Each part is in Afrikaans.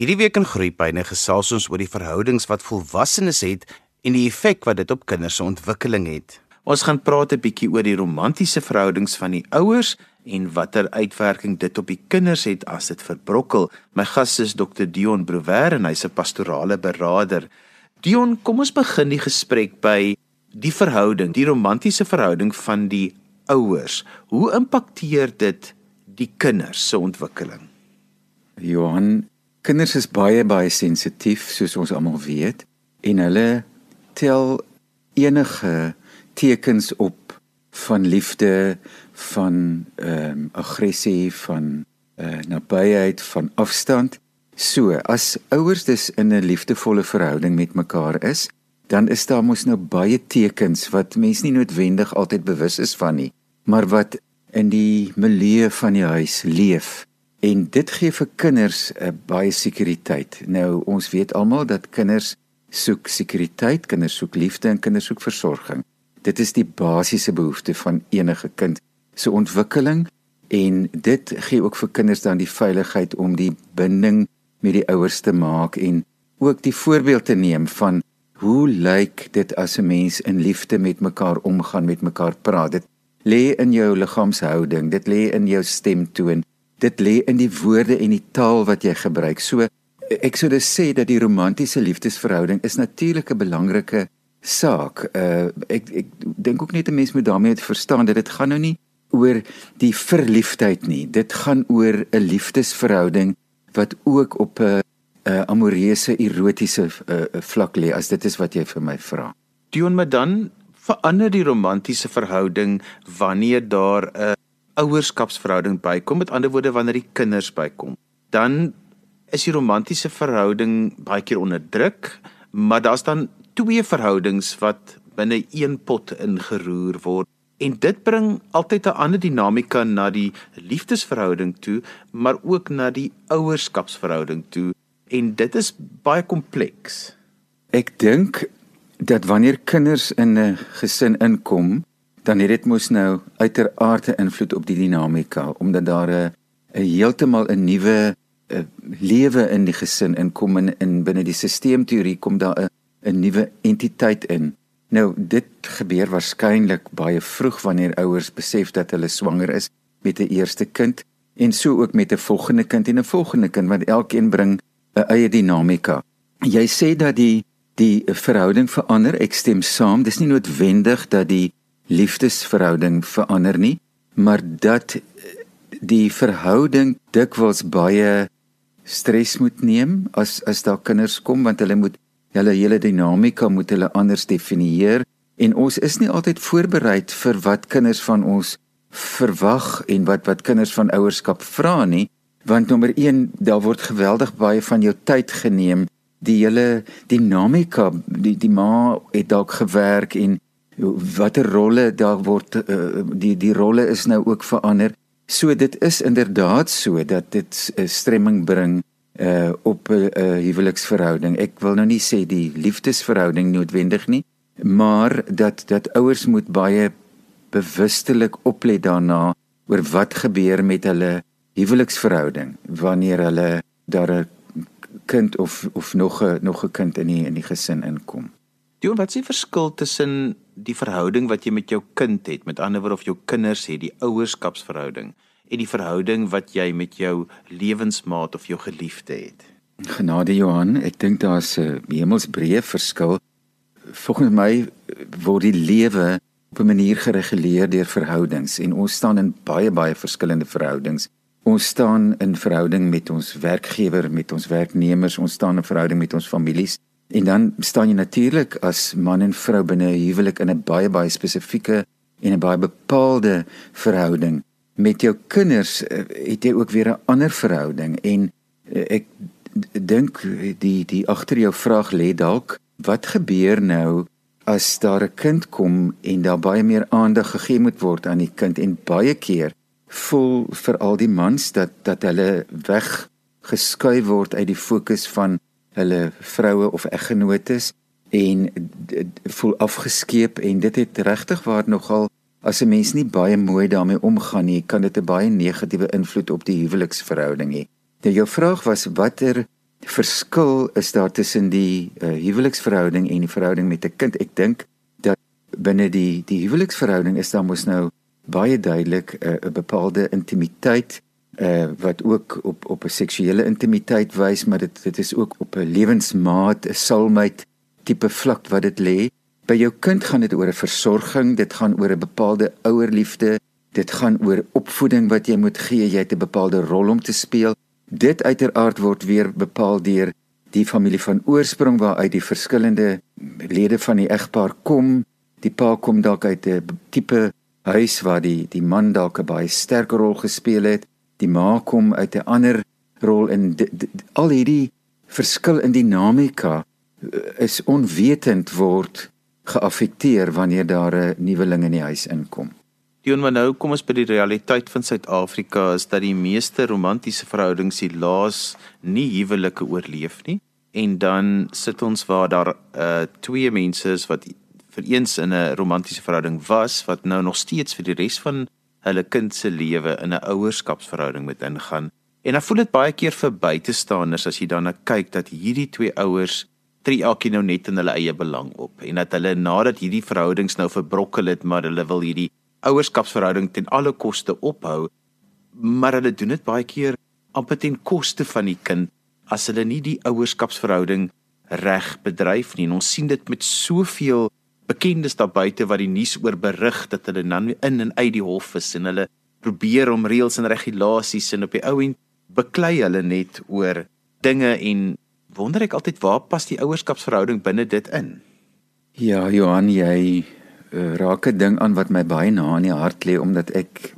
Hierdie week in Groepyne gesels ons oor die verhoudings wat volwassenes het en die effek wat dit op kinders se ontwikkeling het. Ons gaan praat 'n bietjie oor die romantiese verhoudings van die ouers en watter uitwerking dit op die kinders het as dit verbrokkel. My gas is Dr Dion Brouwer en hy's 'n pastorale beraader. Dion, kom ons begin die gesprek by die verhouding, die romantiese verhouding van die ouers. Hoe impakteer dit die kinders se ontwikkeling? Johan, Kinders is baie baie sensitief soos ons almal weet en hulle tel enige tekens op van liefde, van ehm um, aggressie, van uh, nabyheid, van afstand. So, as ouers dus in 'n liefdevolle verhouding met mekaar is, dan is daar mos nou baie tekens wat mens nie noodwendig altyd bewus is van nie, maar wat in die milieu van die huis leef. En dit gee vir kinders 'n uh, eh, baie sekuriteit. Nou ons weet almal dat kinders soek sekuriteit, kinders soek liefde en kinders soek versorging. Dit is die basiese behoefte van enige kind se ontwikkeling en dit gee ook vir kinders dan die veiligheid om die binding met die ouers te maak en ook die voorbeeld te neem van hoe lyk dit as 'n mens in liefde met mekaar omgaan, met mekaar praat. Dit lê in jou liggaamshouding, dit lê in jou stemtoon dit lê in die woorde en die taal wat jy gebruik. So ek sou dus sê dat die romantiese liefdesverhouding is natuurlik 'n belangrike saak. Uh ek ek dink ook net 'n mens moet daarmee verstaan dat dit gaan nou nie oor die verliefdheid nie. Dit gaan oor 'n liefdesverhouding wat ook op 'n 'n amoreuse erotiese uh, vlak lê as dit is wat jy vir my vra. Dion, maar dan verander die romantiese verhouding wanneer daar 'n uh, ouerskapsverhouding bykom, met ander woorde wanneer die kinders bykom, dan is die romantiese verhouding baie keer onder druk, maar daar's dan twee verhoudings wat binne een pot ingeroer word. En dit bring altyd 'n ander dinamika na die liefdesverhouding toe, maar ook na die ouerskapsverhouding toe. En dit is baie kompleks. Ek dink dat wanneer kinders in 'n gesin inkom, dan het dit mos nou uiteraard 'n invloed op die dinamika omdat daar 'n 'n heeltemal 'n nuwe lewe in die gesin inkom en in binne die sisteemteorie kom daar 'n 'n nuwe entiteit in. Nou dit gebeur waarskynlik baie vroeg wanneer ouers besef dat hulle swanger is met 'n eerste kind en so ook met 'n volgende kind en 'n volgende kind want elkeen bring 'n eie dinamika. Jy sê dat die die verhouding verander. Ek stem saam. Dis nie noodwendig dat die liefdesverhouding verander nie, maar dat die verhouding dikwels baie stres moet neem as as daar kinders kom want hulle moet hulle hele dinamika moet hulle anders definieer. En ons is nie altyd voorberei vir wat kinders van ons verwag en wat wat kinders van ouerskap vra nie want nommer 1 daar word geweldig baie van jou tyd geneem. Die hele dinamika die die ma het dalk gewerk en watter rolle daar word uh, die die rolle is nou ook verander. So dit is inderdaad so dat dit 'n uh, stremming bring uh op 'n uh, huweliksverhouding. Ek wil nou nie sê die liefdesverhouding noodwendig nie, maar dat dat ouers moet baie bewustelik oplet daarna oor wat gebeur met hulle huweliksverhouding wanneer hulle daar 'n kind of of nog 'n nog 'n kind in die in die gesin inkom. Dion, wat is die verskil tussen die verhouding wat jy met jou kind het, met ander woorde of jou kinders het, die ouerskapsverhouding en die verhouding wat jy met jou lewensmaat of jou geliefde het? Genade Johan, ek dink daar's 'n hemelsbreë verskil. Volgens my word die lewe op 'n manier gereguleer deur verhoudings en ons staan in baie baie verskillende verhoudings. Ons staan in verhouding met ons werkgewer, met ons werknemers, ons staan in verhouding met ons families En dan staan jy natuurlik as man en vrou binne 'n huwelik in 'n baie baie spesifieke en 'n baie bepaalde verhouding. Met jou kinders eh, het jy ook weer 'n ander verhouding en eh, ek dink die die agter jou vraag lê dalk wat gebeur nou as daar 'n kind kom en daar baie meer aandag gegee moet word aan die kind en baie keer voel vir al die mans dat dat hulle weg geskuif word uit die fokus van hulle vroue of eggenotes en voel afgeskeep en dit het regtig waar nogal as 'n mens nie baie mooi daarmee omgaan nie, kan dit 'n baie negatiewe invloed op die huweliksverhouding hê. Nou jou vraag was watter verskil is daar tussen die uh, huweliksverhouding en die verhouding met 'n kind. Ek dink dat binne die die huweliksverhouding is daar mos nou baie duidelik eh, 'n uh, bepaalde intimiteit uh, wat ook op op 'n seksuele intimiteit wys, maar dit dit is ook op 'n lewensmaat, 'n soulmate tipe vlak wat dit lê. By jou kind gaan dit oor 'n versorging, dit gaan oor 'n bepaalde ouerliefde, dit gaan oor opvoeding wat jy moet gee, jy het 'n bepaalde rol om te speel. Dit uiteraard word weer bepaal deur die familie van oorsprong waaruit die verskillende lede van die egpaar kom. Die pa kom dalk uit 'n tipe huis waar die die man dalk 'n baie sterk rol gespeel het. Die ma kom uit 'n ander rol in al hierdie verskil in dinamika eh, is onwetend word geaffekteer wanneer daar 'n nuweling in die huis inkom. Dion, maar nou kom ons by die realiteit van Suid-Afrika is dat die meeste romantiese verhoudings die laas nie huwelike oorleef nie. En dan sit ons waar daar uh twee mense is wat vir eens in 'n romantiese verhouding was wat nou nog steeds vir die res van hulle kind se lewe in 'n ouerskapsverhouding moet ingaan. En dan voel dit baie keer vir buitestanders as jy dan kyk dat hierdie twee ouers tree elkeen nou net in hulle eie belang op en dat hulle nadat hierdie verhoudings nou verbrokkel het, maar hulle wil hierdie ouerskapsverhouding ten alle koste ophou, maar hulle doen dit baie keer amper ten koste van die kind as hulle nie die ouerskapsverhouding reg bedryf nie. En ons sien dit met soveel bekendes daar buite wat die nuus oor berig dat hulle dan in en uit die hof is en hulle probeer om reëls en regulasies en op die ou end beklei hulle net oor dinge en wonder ek altyd waar pas die ouerskapsverhouding binne dit in? Ja, Johan, jy uh, raak 'n ding aan wat my baie na in die hart lê omdat ek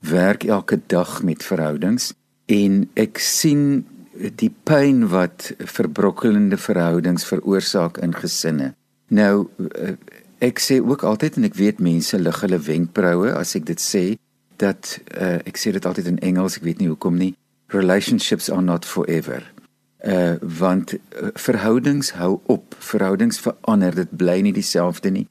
werk elke dag met verhoudings en ek sien die pyn wat verbrokkelende verhoudings veroorsaak in gesinne. Nou uh, ek sê ook altyd en ek weet mense lig hulle wenkbroue as ek dit sê dat uh, ek sê dit altyd in Engels, ek weet nie hoekom nie. Relationships are not forever. Uh want uh, verhoudings hou op, verhoudings verander, dit bly nie dieselfde nie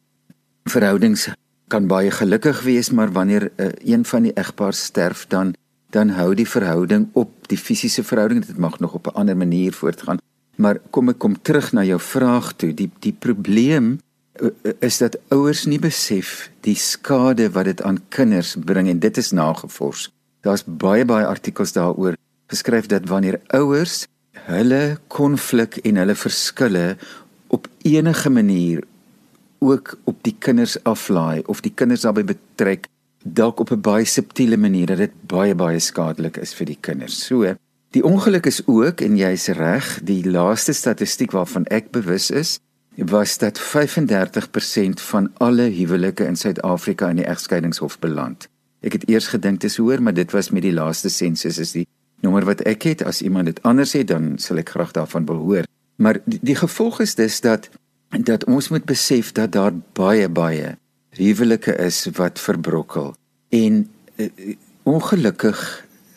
verhoudings kan baie gelukkig wees, maar wanneer uh, een van die egpaar sterf dan dan hou die verhouding op, die fisiese verhouding, dit mag nog op 'n ander manier voortgaan. Maar kom ek kom terug na jou vraag toe. Die die probleem uh, is dat ouers nie besef die skade wat dit aan kinders bring en dit is nagevors. Daar's baie baie artikels daaroor geskryf dat wanneer ouers hulle konflik en hulle verskille op enige manier ook op die kinders aflaai of die kinders daarbey betrek dalk op 'n baie subtiele manier dat dit baie baie skadelik is vir die kinders. So, die ongeluk is ook en jy's reg, die laaste statistiek waarvan ek bewus is, was dat 35% van alle huwelike in Suid-Afrika in die egskeidingshof beland. Ek het eers gedink dit is hoër, maar dit was met die laaste sensus is die nommer wat ek het. As iemand dit anders het, dan sal ek graag daarvan wil hoor. Maar die, die gevolg is dus dat dat ons moet besef dat daar baie baie huwelike is wat verbrokkel en uh, ongelukkig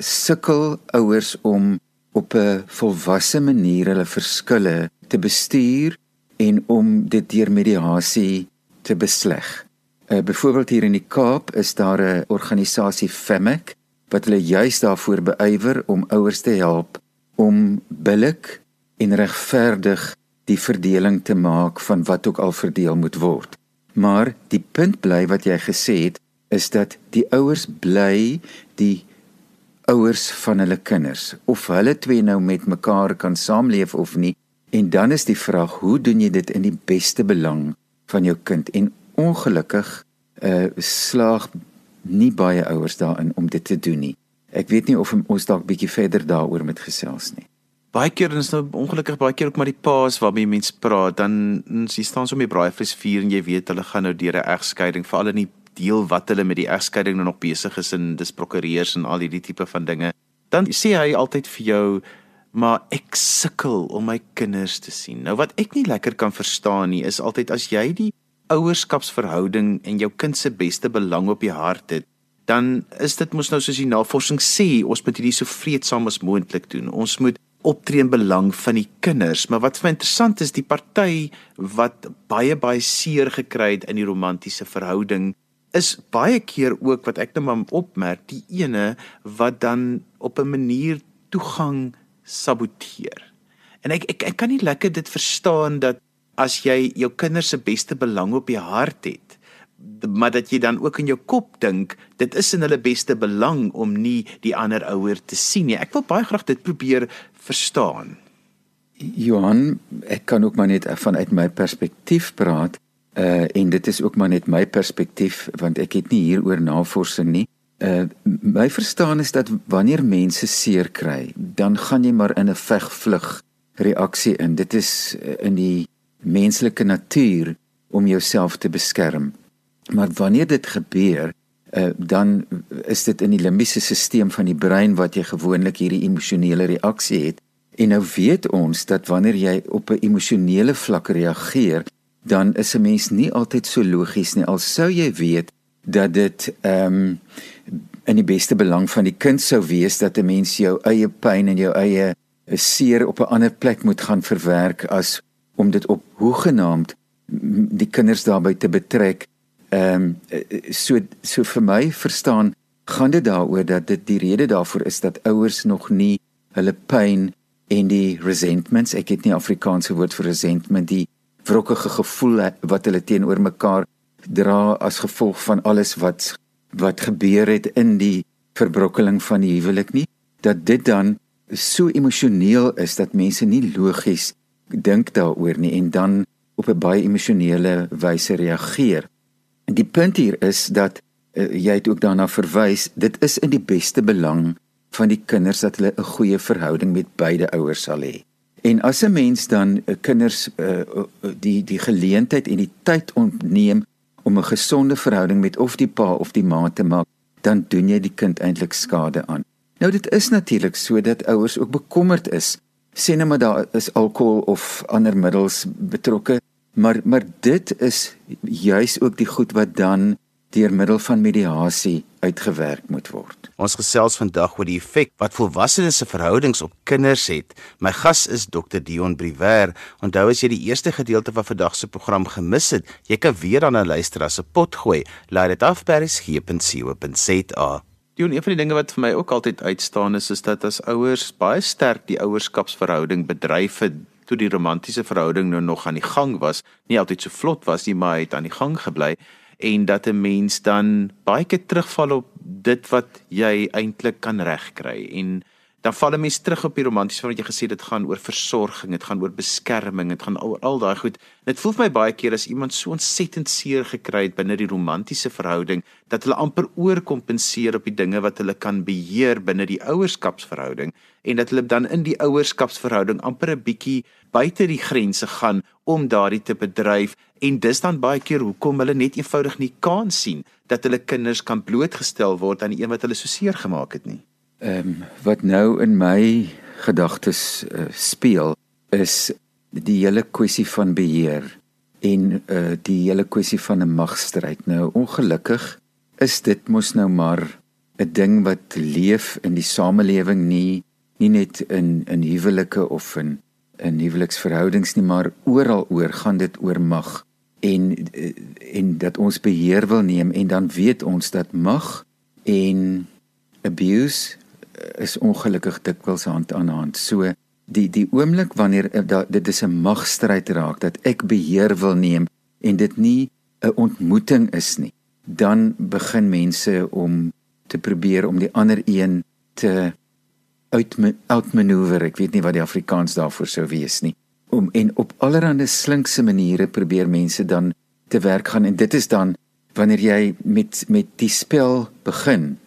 sukkel ouers om op 'n volwasse manier hulle verskille te bestuur en om dit deur mediasie te besleg. Uh, Byvoorbeeld hier in die Kaap is daar 'n organisasie FEMAC wat hulle juis daarvoor beywer om ouers te help om billik en regverdig die verdeling te maak van wat ook al verdeel moet word. Maar die punt bly wat jy gesê het is dat die ouers bly die ouers van hulle kinders of hulle twee nou met mekaar kan saamleef of nie en dan is die vraag hoe doen jy dit in die beste belang van jou kind en ongelukkig uh slaag nie baie ouers daarin om dit te doen nie. Ek weet nie of ons dalk bietjie verder daaroor moet gesels nie baie keer is nou ongelukkig baie keer ook maar die paas waarmee mense praat dan jy staan so met braaivleis vuur en jy weet hulle gaan nou deur 'n egskeiding veral in die deel wat hulle met die egskeiding nou nog besig is en dis prokureurs en al hierdie tipe van dinge dan sê hy altyd vir jou maar ek sukkel om my kinders te sien. Nou wat ek nie lekker kan verstaan nie is altyd as jy die ouerskapsverhouding en jou kind se beste belang op die hart het dan is dit mos nou soos die navorsing sê ons moet hierdie so vreedsaam as moontlik doen. Ons moet optree in belang van die kinders, maar wat vir my interessant is, die party wat baie baie seer gekry het in die romantiese verhouding is baie keer ook wat ek net nou maar opmerk, die ene wat dan op 'n manier toegang saboteer. En ek ek, ek kan nie lekker dit verstaan dat as jy jou kinders se beste belang op die hart het, maar dat jy dan ook in jou kop dink dit is in hulle beste belang om nie die ander ouer te sien nie. Ek wil baie graag dit probeer verstaan. Johan, ek kan ook maar net vanuit my perspektief praat. Uh en dit is ook maar net my perspektief want ek het nie hieroor navorsing nie. Uh my verstaan is dat wanneer mense seer kry, dan gaan jy maar in 'n veg-vlug reaksie in. Dit is uh, in die menslike natuur om jouself te beskerm. Maar wanneer dit gebeur, uh, dan is dit in die limbiese stelsel van die brein wat jy gewoonlik hierdie emosionele reaksie het. En nou weet ons dat wanneer jy op 'n emosionele vlak reageer, dan is 'n mens nie altyd so logies nie. Al sou jy weet dat dit ehm um, in die beste belang van die kind sou wees dat 'n mens jou eie pyn en jou eie seer op 'n ander plek moet gaan verwerk as om dit op hoegenaamd die kinders daarbey te betrek Ehm um, so so vir my verstaan gaan dit daaroor dat dit die rede daarvoor is dat ouers nog nie hulle pyn en die resentments, ek het nie Afrikaanse woord vir resentment, die wrokkige gevoel wat hulle teenoor mekaar dra as gevolg van alles wat wat gebeur het in die verbrokkeling van die huwelik nie, dat dit dan so emosioneel is dat mense nie logies dink daaroor nie en dan op 'n baie emosionele wyse reageer. Die punt hier is dat uh, jy het ook daarna verwys, dit is in die beste belang van die kinders dat hulle 'n goeie verhouding met beide ouers sal hê. En as 'n mens dan uh, kinders uh, die die geleentheid en die tyd ontneem om 'n gesonde verhouding met of die pa of die ma te maak, dan doen jy die kind eintlik skade aan. Nou dit is natuurlik sodat ouers ook bekommerd is. Sê net maar daar is alkohol of ander middels betrokke Maar maar dit is juis ook die goed wat dan deur middel van mediasie uitgewerk moet word. Ons gesels vandag oor die effek wat volwassenes se verhoudings op kinders het. My gas is Dr Dion Briwer. Onthou as jy die eerste gedeelte van vandag se program gemis het, jy kan weer dan luister as 'n pot gooi. Laai dit af by resgep.co.za. Dion, een van die dinge wat vir my ook altyd uitstaan is is dat as ouers baie sterk die ouerskapsverhouding bedryf het toe die romantiese verhouding nou nog aan die gang was, nie altyd so vlot was nie, maar het aan die gang gebly en dat 'n mens dan baie keer terugval op dit wat jy eintlik kan regkry. En dan val 'n mens terug op die romantiese wat jy gesê dit gaan oor versorging, dit gaan oor beskerming, dit gaan oor al daai goed. Dit voel vir my baie keer as iemand so ontsettend seer gekry het binne die romantiese verhouding dat hulle amper oorkompenseer op die dinge wat hulle kan beheer binne die ouerskapsverhouding en dat hulle dan in die ouerskapsverhouding amper 'n bietjie buite die grense gaan om daardie te bedryf en dis dan baie keer hoekom hulle net eenvoudig nie kans sien dat hulle kinders kan blootgestel word aan die een wat hulle so seer gemaak het nie. Ehm um, wat nou in my gedagtes uh, speel is die hele kwessie van beheer en uh, die hele kwessie van 'n magstryd. Nou ongelukkig is dit mos nou maar 'n ding wat leef in die samelewing nie nie net in in huwelike of in in huweliksverhoudings nie, maar oral oor gaan dit oor mag en eh, en dat ons beheer wil neem en dan weet ons dat mag en abuse is ongelukkig dikwels hand aan hand. So die die oomblik wanneer eh, da, dit is 'n magstryd raak dat ek beheer wil neem en dit nie 'n ontmoeting is nie, dan begin mense om te probeer om die ander een te uitmanoeuvreer. Ek weet nie wat die Afrikaans daarvoor sou wees nie. Om en op allerlei slinkse maniere probeer mense dan te werk gaan en dit is dan wanneer jy met met die spel begin.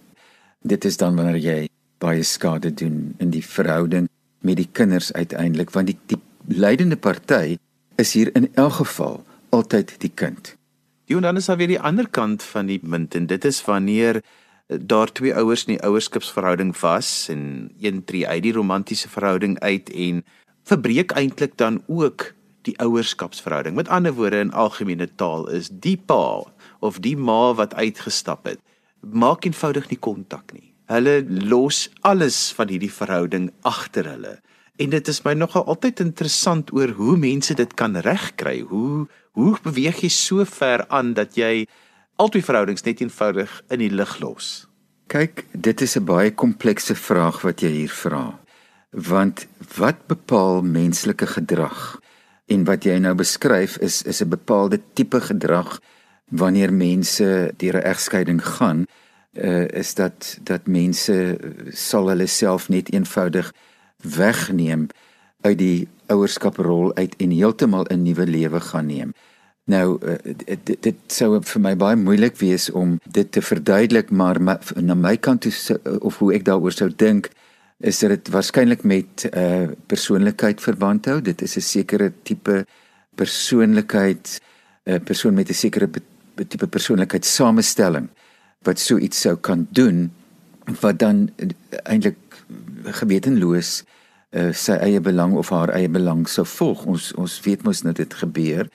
Dit is dan wanneer jy baie skade doen in die verhouding met die kinders uiteindelik want die, die lydende party is hier in elk geval altyd die kind. Die en dan is daar weer die ander kant van die munt en dit is wanneer eh, daar twee ouers in die ouerskapsverhouding was en een tree uit die romantiese verhouding uit en verbreek eintlik dan ook die ouerskapsverhouding. Met ander woorde in algemene taal is die pa of die ma wat uitgestap het, maak eenvoudig nie kontak nie hulle los alles van hierdie verhouding agter hulle. En dit is my nogal altyd interessant oor hoe mense dit kan regkry. Hoe hoe beweeg jy so ver aan dat jy albei verhoudings net eenvoudig in die lug los? Kyk, dit is 'n baie komplekse vraag wat jy hier vra. Want wat bepaal menslike gedrag? En wat jy nou beskryf is is 'n bepaalde tipe gedrag wanneer mense deur 'n egskeiding gaan, uh, is dat dat mense sal hulle self net eenvoudig wegneem uit die ouerskaprol uit en heeltemal 'n nuwe lewe gaan neem. Nou uh, dit, dit sou vir my baie moeilik wees om dit te verduidelik, maar my, na my kant toe of hoe ek daaroor sou dink is dit waarskynlik met 'n uh, persoonlikheid verband hou. Dit is 'n sekere tipe persoonlikheid, 'n uh, persoon met 'n sekere tipe persoonlikheid samestelling wat so iets sou kan doen wat dan uh, eintlik gewetenloos uh, sy eie belang of haar eie belang sou volg. Ons ons weet mos net dit gebeur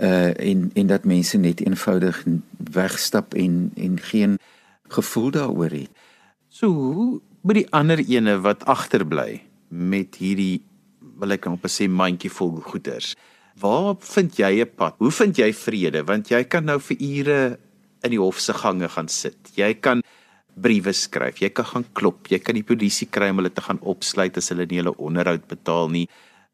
uh en en dat mense net eenvoudig wegstap en en geen gevoel daaroor het. So by die ander ene wat agterbly met hierdie wil ek amper sê mandjie vol goeders. Waar vind jy 'n pad? Hoe vind jy vrede? Want jy kan nou vir ure in die hof se gange gaan sit. Jy kan briewe skryf. Jy kan gaan klop. Jy kan die polisie kry om hulle te gaan opsluit as hulle nie hulle onderhoud betaal nie.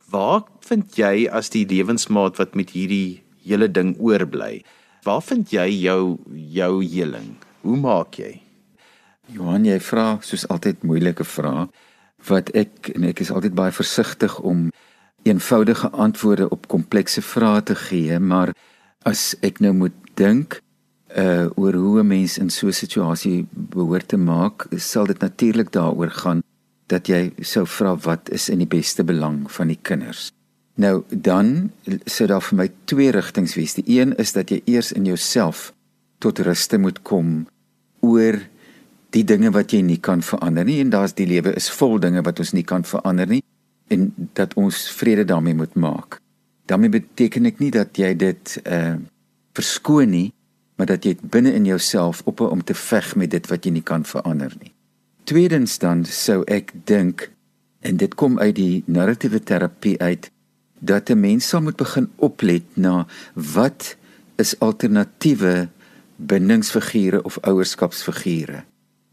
Waar vind jy as die lewensmaat wat met hierdie hele ding oorbly? Waar vind jy jou jou heling? Hoe maak jy? Johan, jy vra soos altyd moeilike vrae wat ek en ek is altyd baie versigtig om eenvoudige antwoorde op komplekse vrae te gee, maar as ek nou moet dink uh oor hoe 'n mens in so 'n situasie behoort te maak, sal dit natuurlik daaroor gaan dat jy sou vra wat is in die beste belang van die kinders. Nou dan sou daar vir my twee rigtings wees. Die een is dat jy eers in jouself tot ruste moet kom oor die dinge wat jy nie kan verander nie en daar's die lewe is vol dinge wat ons nie kan verander nie en dat ons vrede daarmee moet maak. daarmee beteken ek nie dat jy dit uh verskoon nie, maar dat jy binne in jouself op om te veg met dit wat jy nie kan verander nie. Tweedens dan sou ek dink en dit kom uit die narratiewe terapie uit dat 'n mens sal moet begin oplet na wat is alternatiewe bindingsfigure of ouerskapsfigure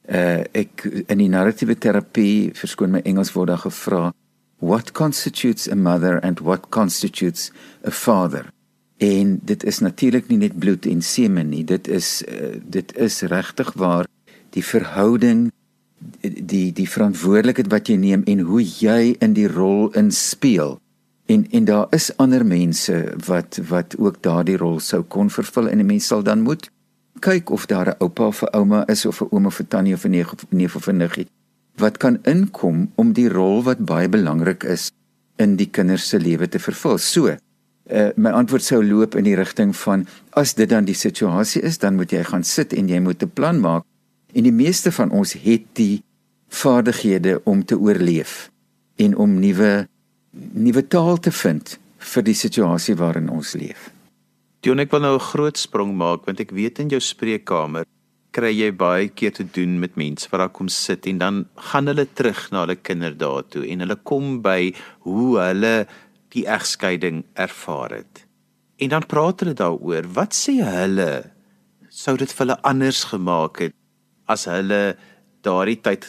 uh ek in die narratiewe terapie verskoon my Engels word daar gevra what constitutes a mother and what constitutes a father en dit is natuurlik nie net bloed en semen nie dit is uh, dit is regtig waar die verhouding die die verantwoordelikheid wat jy neem en hoe jy in die rol inspel en en daar is ander mense wat wat ook daardie rol sou kon vervul en 'n mens sal dan moet kyk of daar 'n oupa of 'n ouma is of 'n ouma of 'n tannie of 'n neef of 'n neef of 'n niggie wat kan inkom om die rol wat baie belangrik is in die kinders se lewe te vervul. So, uh, my antwoord sou loop in die rigting van as dit dan die situasie is, dan moet jy gaan sit en jy moet 'n plan maak. En die meeste van ons het die vaardighede om te oorleef en om nuwe nuwe taal te vind vir die situasie waarin ons leef. Dion ek wil nou 'n groot sprong maak want ek weet in jou spreekkamer kry jy baie keer te doen met mense wat daar kom sit en dan gaan hulle terug na hulle kinderdae toe en hulle kom by hoe hulle die egskeiding ervaar het. En dan praat hulle daaroor, wat sê hulle sou dit vir hulle anders gemaak het as hulle daardie tyd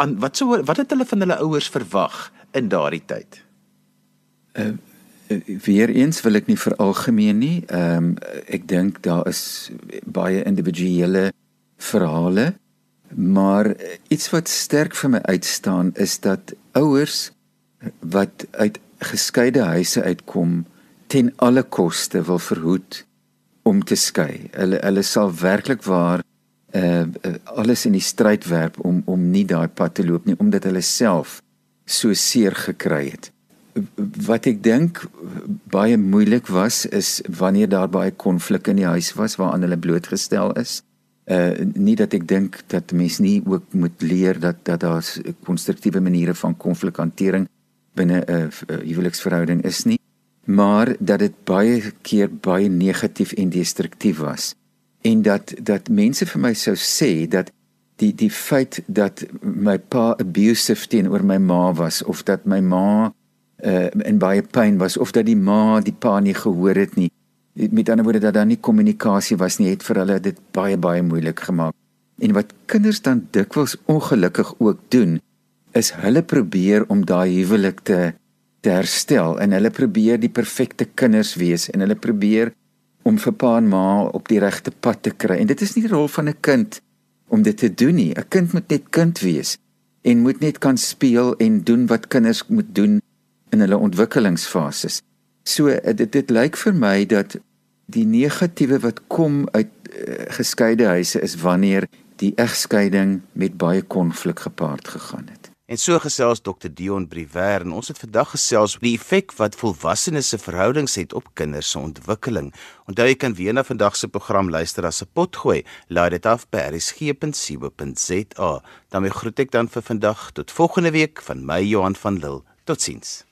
aan wat sou wat het hulle van hulle ouers verwag in daardie tyd? Uh, weer eens wil ek nie veralgemeen nie. Ehm um, ek dink daar is baie individuele verhale, maar iets wat sterk vir my uitstaan is dat ouers wat uit geskeide huise uitkom ten alle koste wil verhoed om te skei. Hulle hulle sal werklik waar uh alles in die stryd werp om om nie daai pad te loop nie omdat hulle self so seer gekry het wat ek dink baie moeilik was is wanneer daar baie konflik in die huis was waaraan hulle blootgestel is. Uh nie dat ek dink dat mense nie ook moet leer dat dat daar konstruktiewe maniere van konflikhantering binne 'n uh, huweliksverhouding is nie, maar dat dit baie keer baie negatief en destruktief was. En dat dat mense vir my sou sê dat die die feit dat my pa abusive teenoor my ma was of dat my ma uh in baie pyn was of dat die ma die pa nie gehoor het nie. Met ander woorde dat daar nie kommunikasie was nie, het vir hulle dit baie baie moeilik gemaak. En wat kinders dan dikwels ongelukkig ook doen, is hulle probeer om daai huwelik te te herstel en hulle probeer die perfekte kinders wees en hulle probeer om vir pa en ma op die regte pad te kry. En dit is nie die rol van 'n kind om dit te doen nie. 'n Kind moet net kind wees en moet net kan speel en doen wat kinders moet doen in hulle ontwikkelingsfases. So dit dit lyk vir my dat die negatiewe wat kom uit uh, geskeide huise is wanneer die egskeiding met baie konflik gepaard gegaan het. En so gesels Dr Dion Briwer en ons het vandag gesels oor die effek wat volwassenes se verhoudings het op kinders se ontwikkeling. Onthou jy kan weer na vandag se program luister as 'n potgooi. Laai dit af by rsg.co.za. daarmee groet ek dan vir vandag tot volgende week van my Johan van Lille. Totsiens.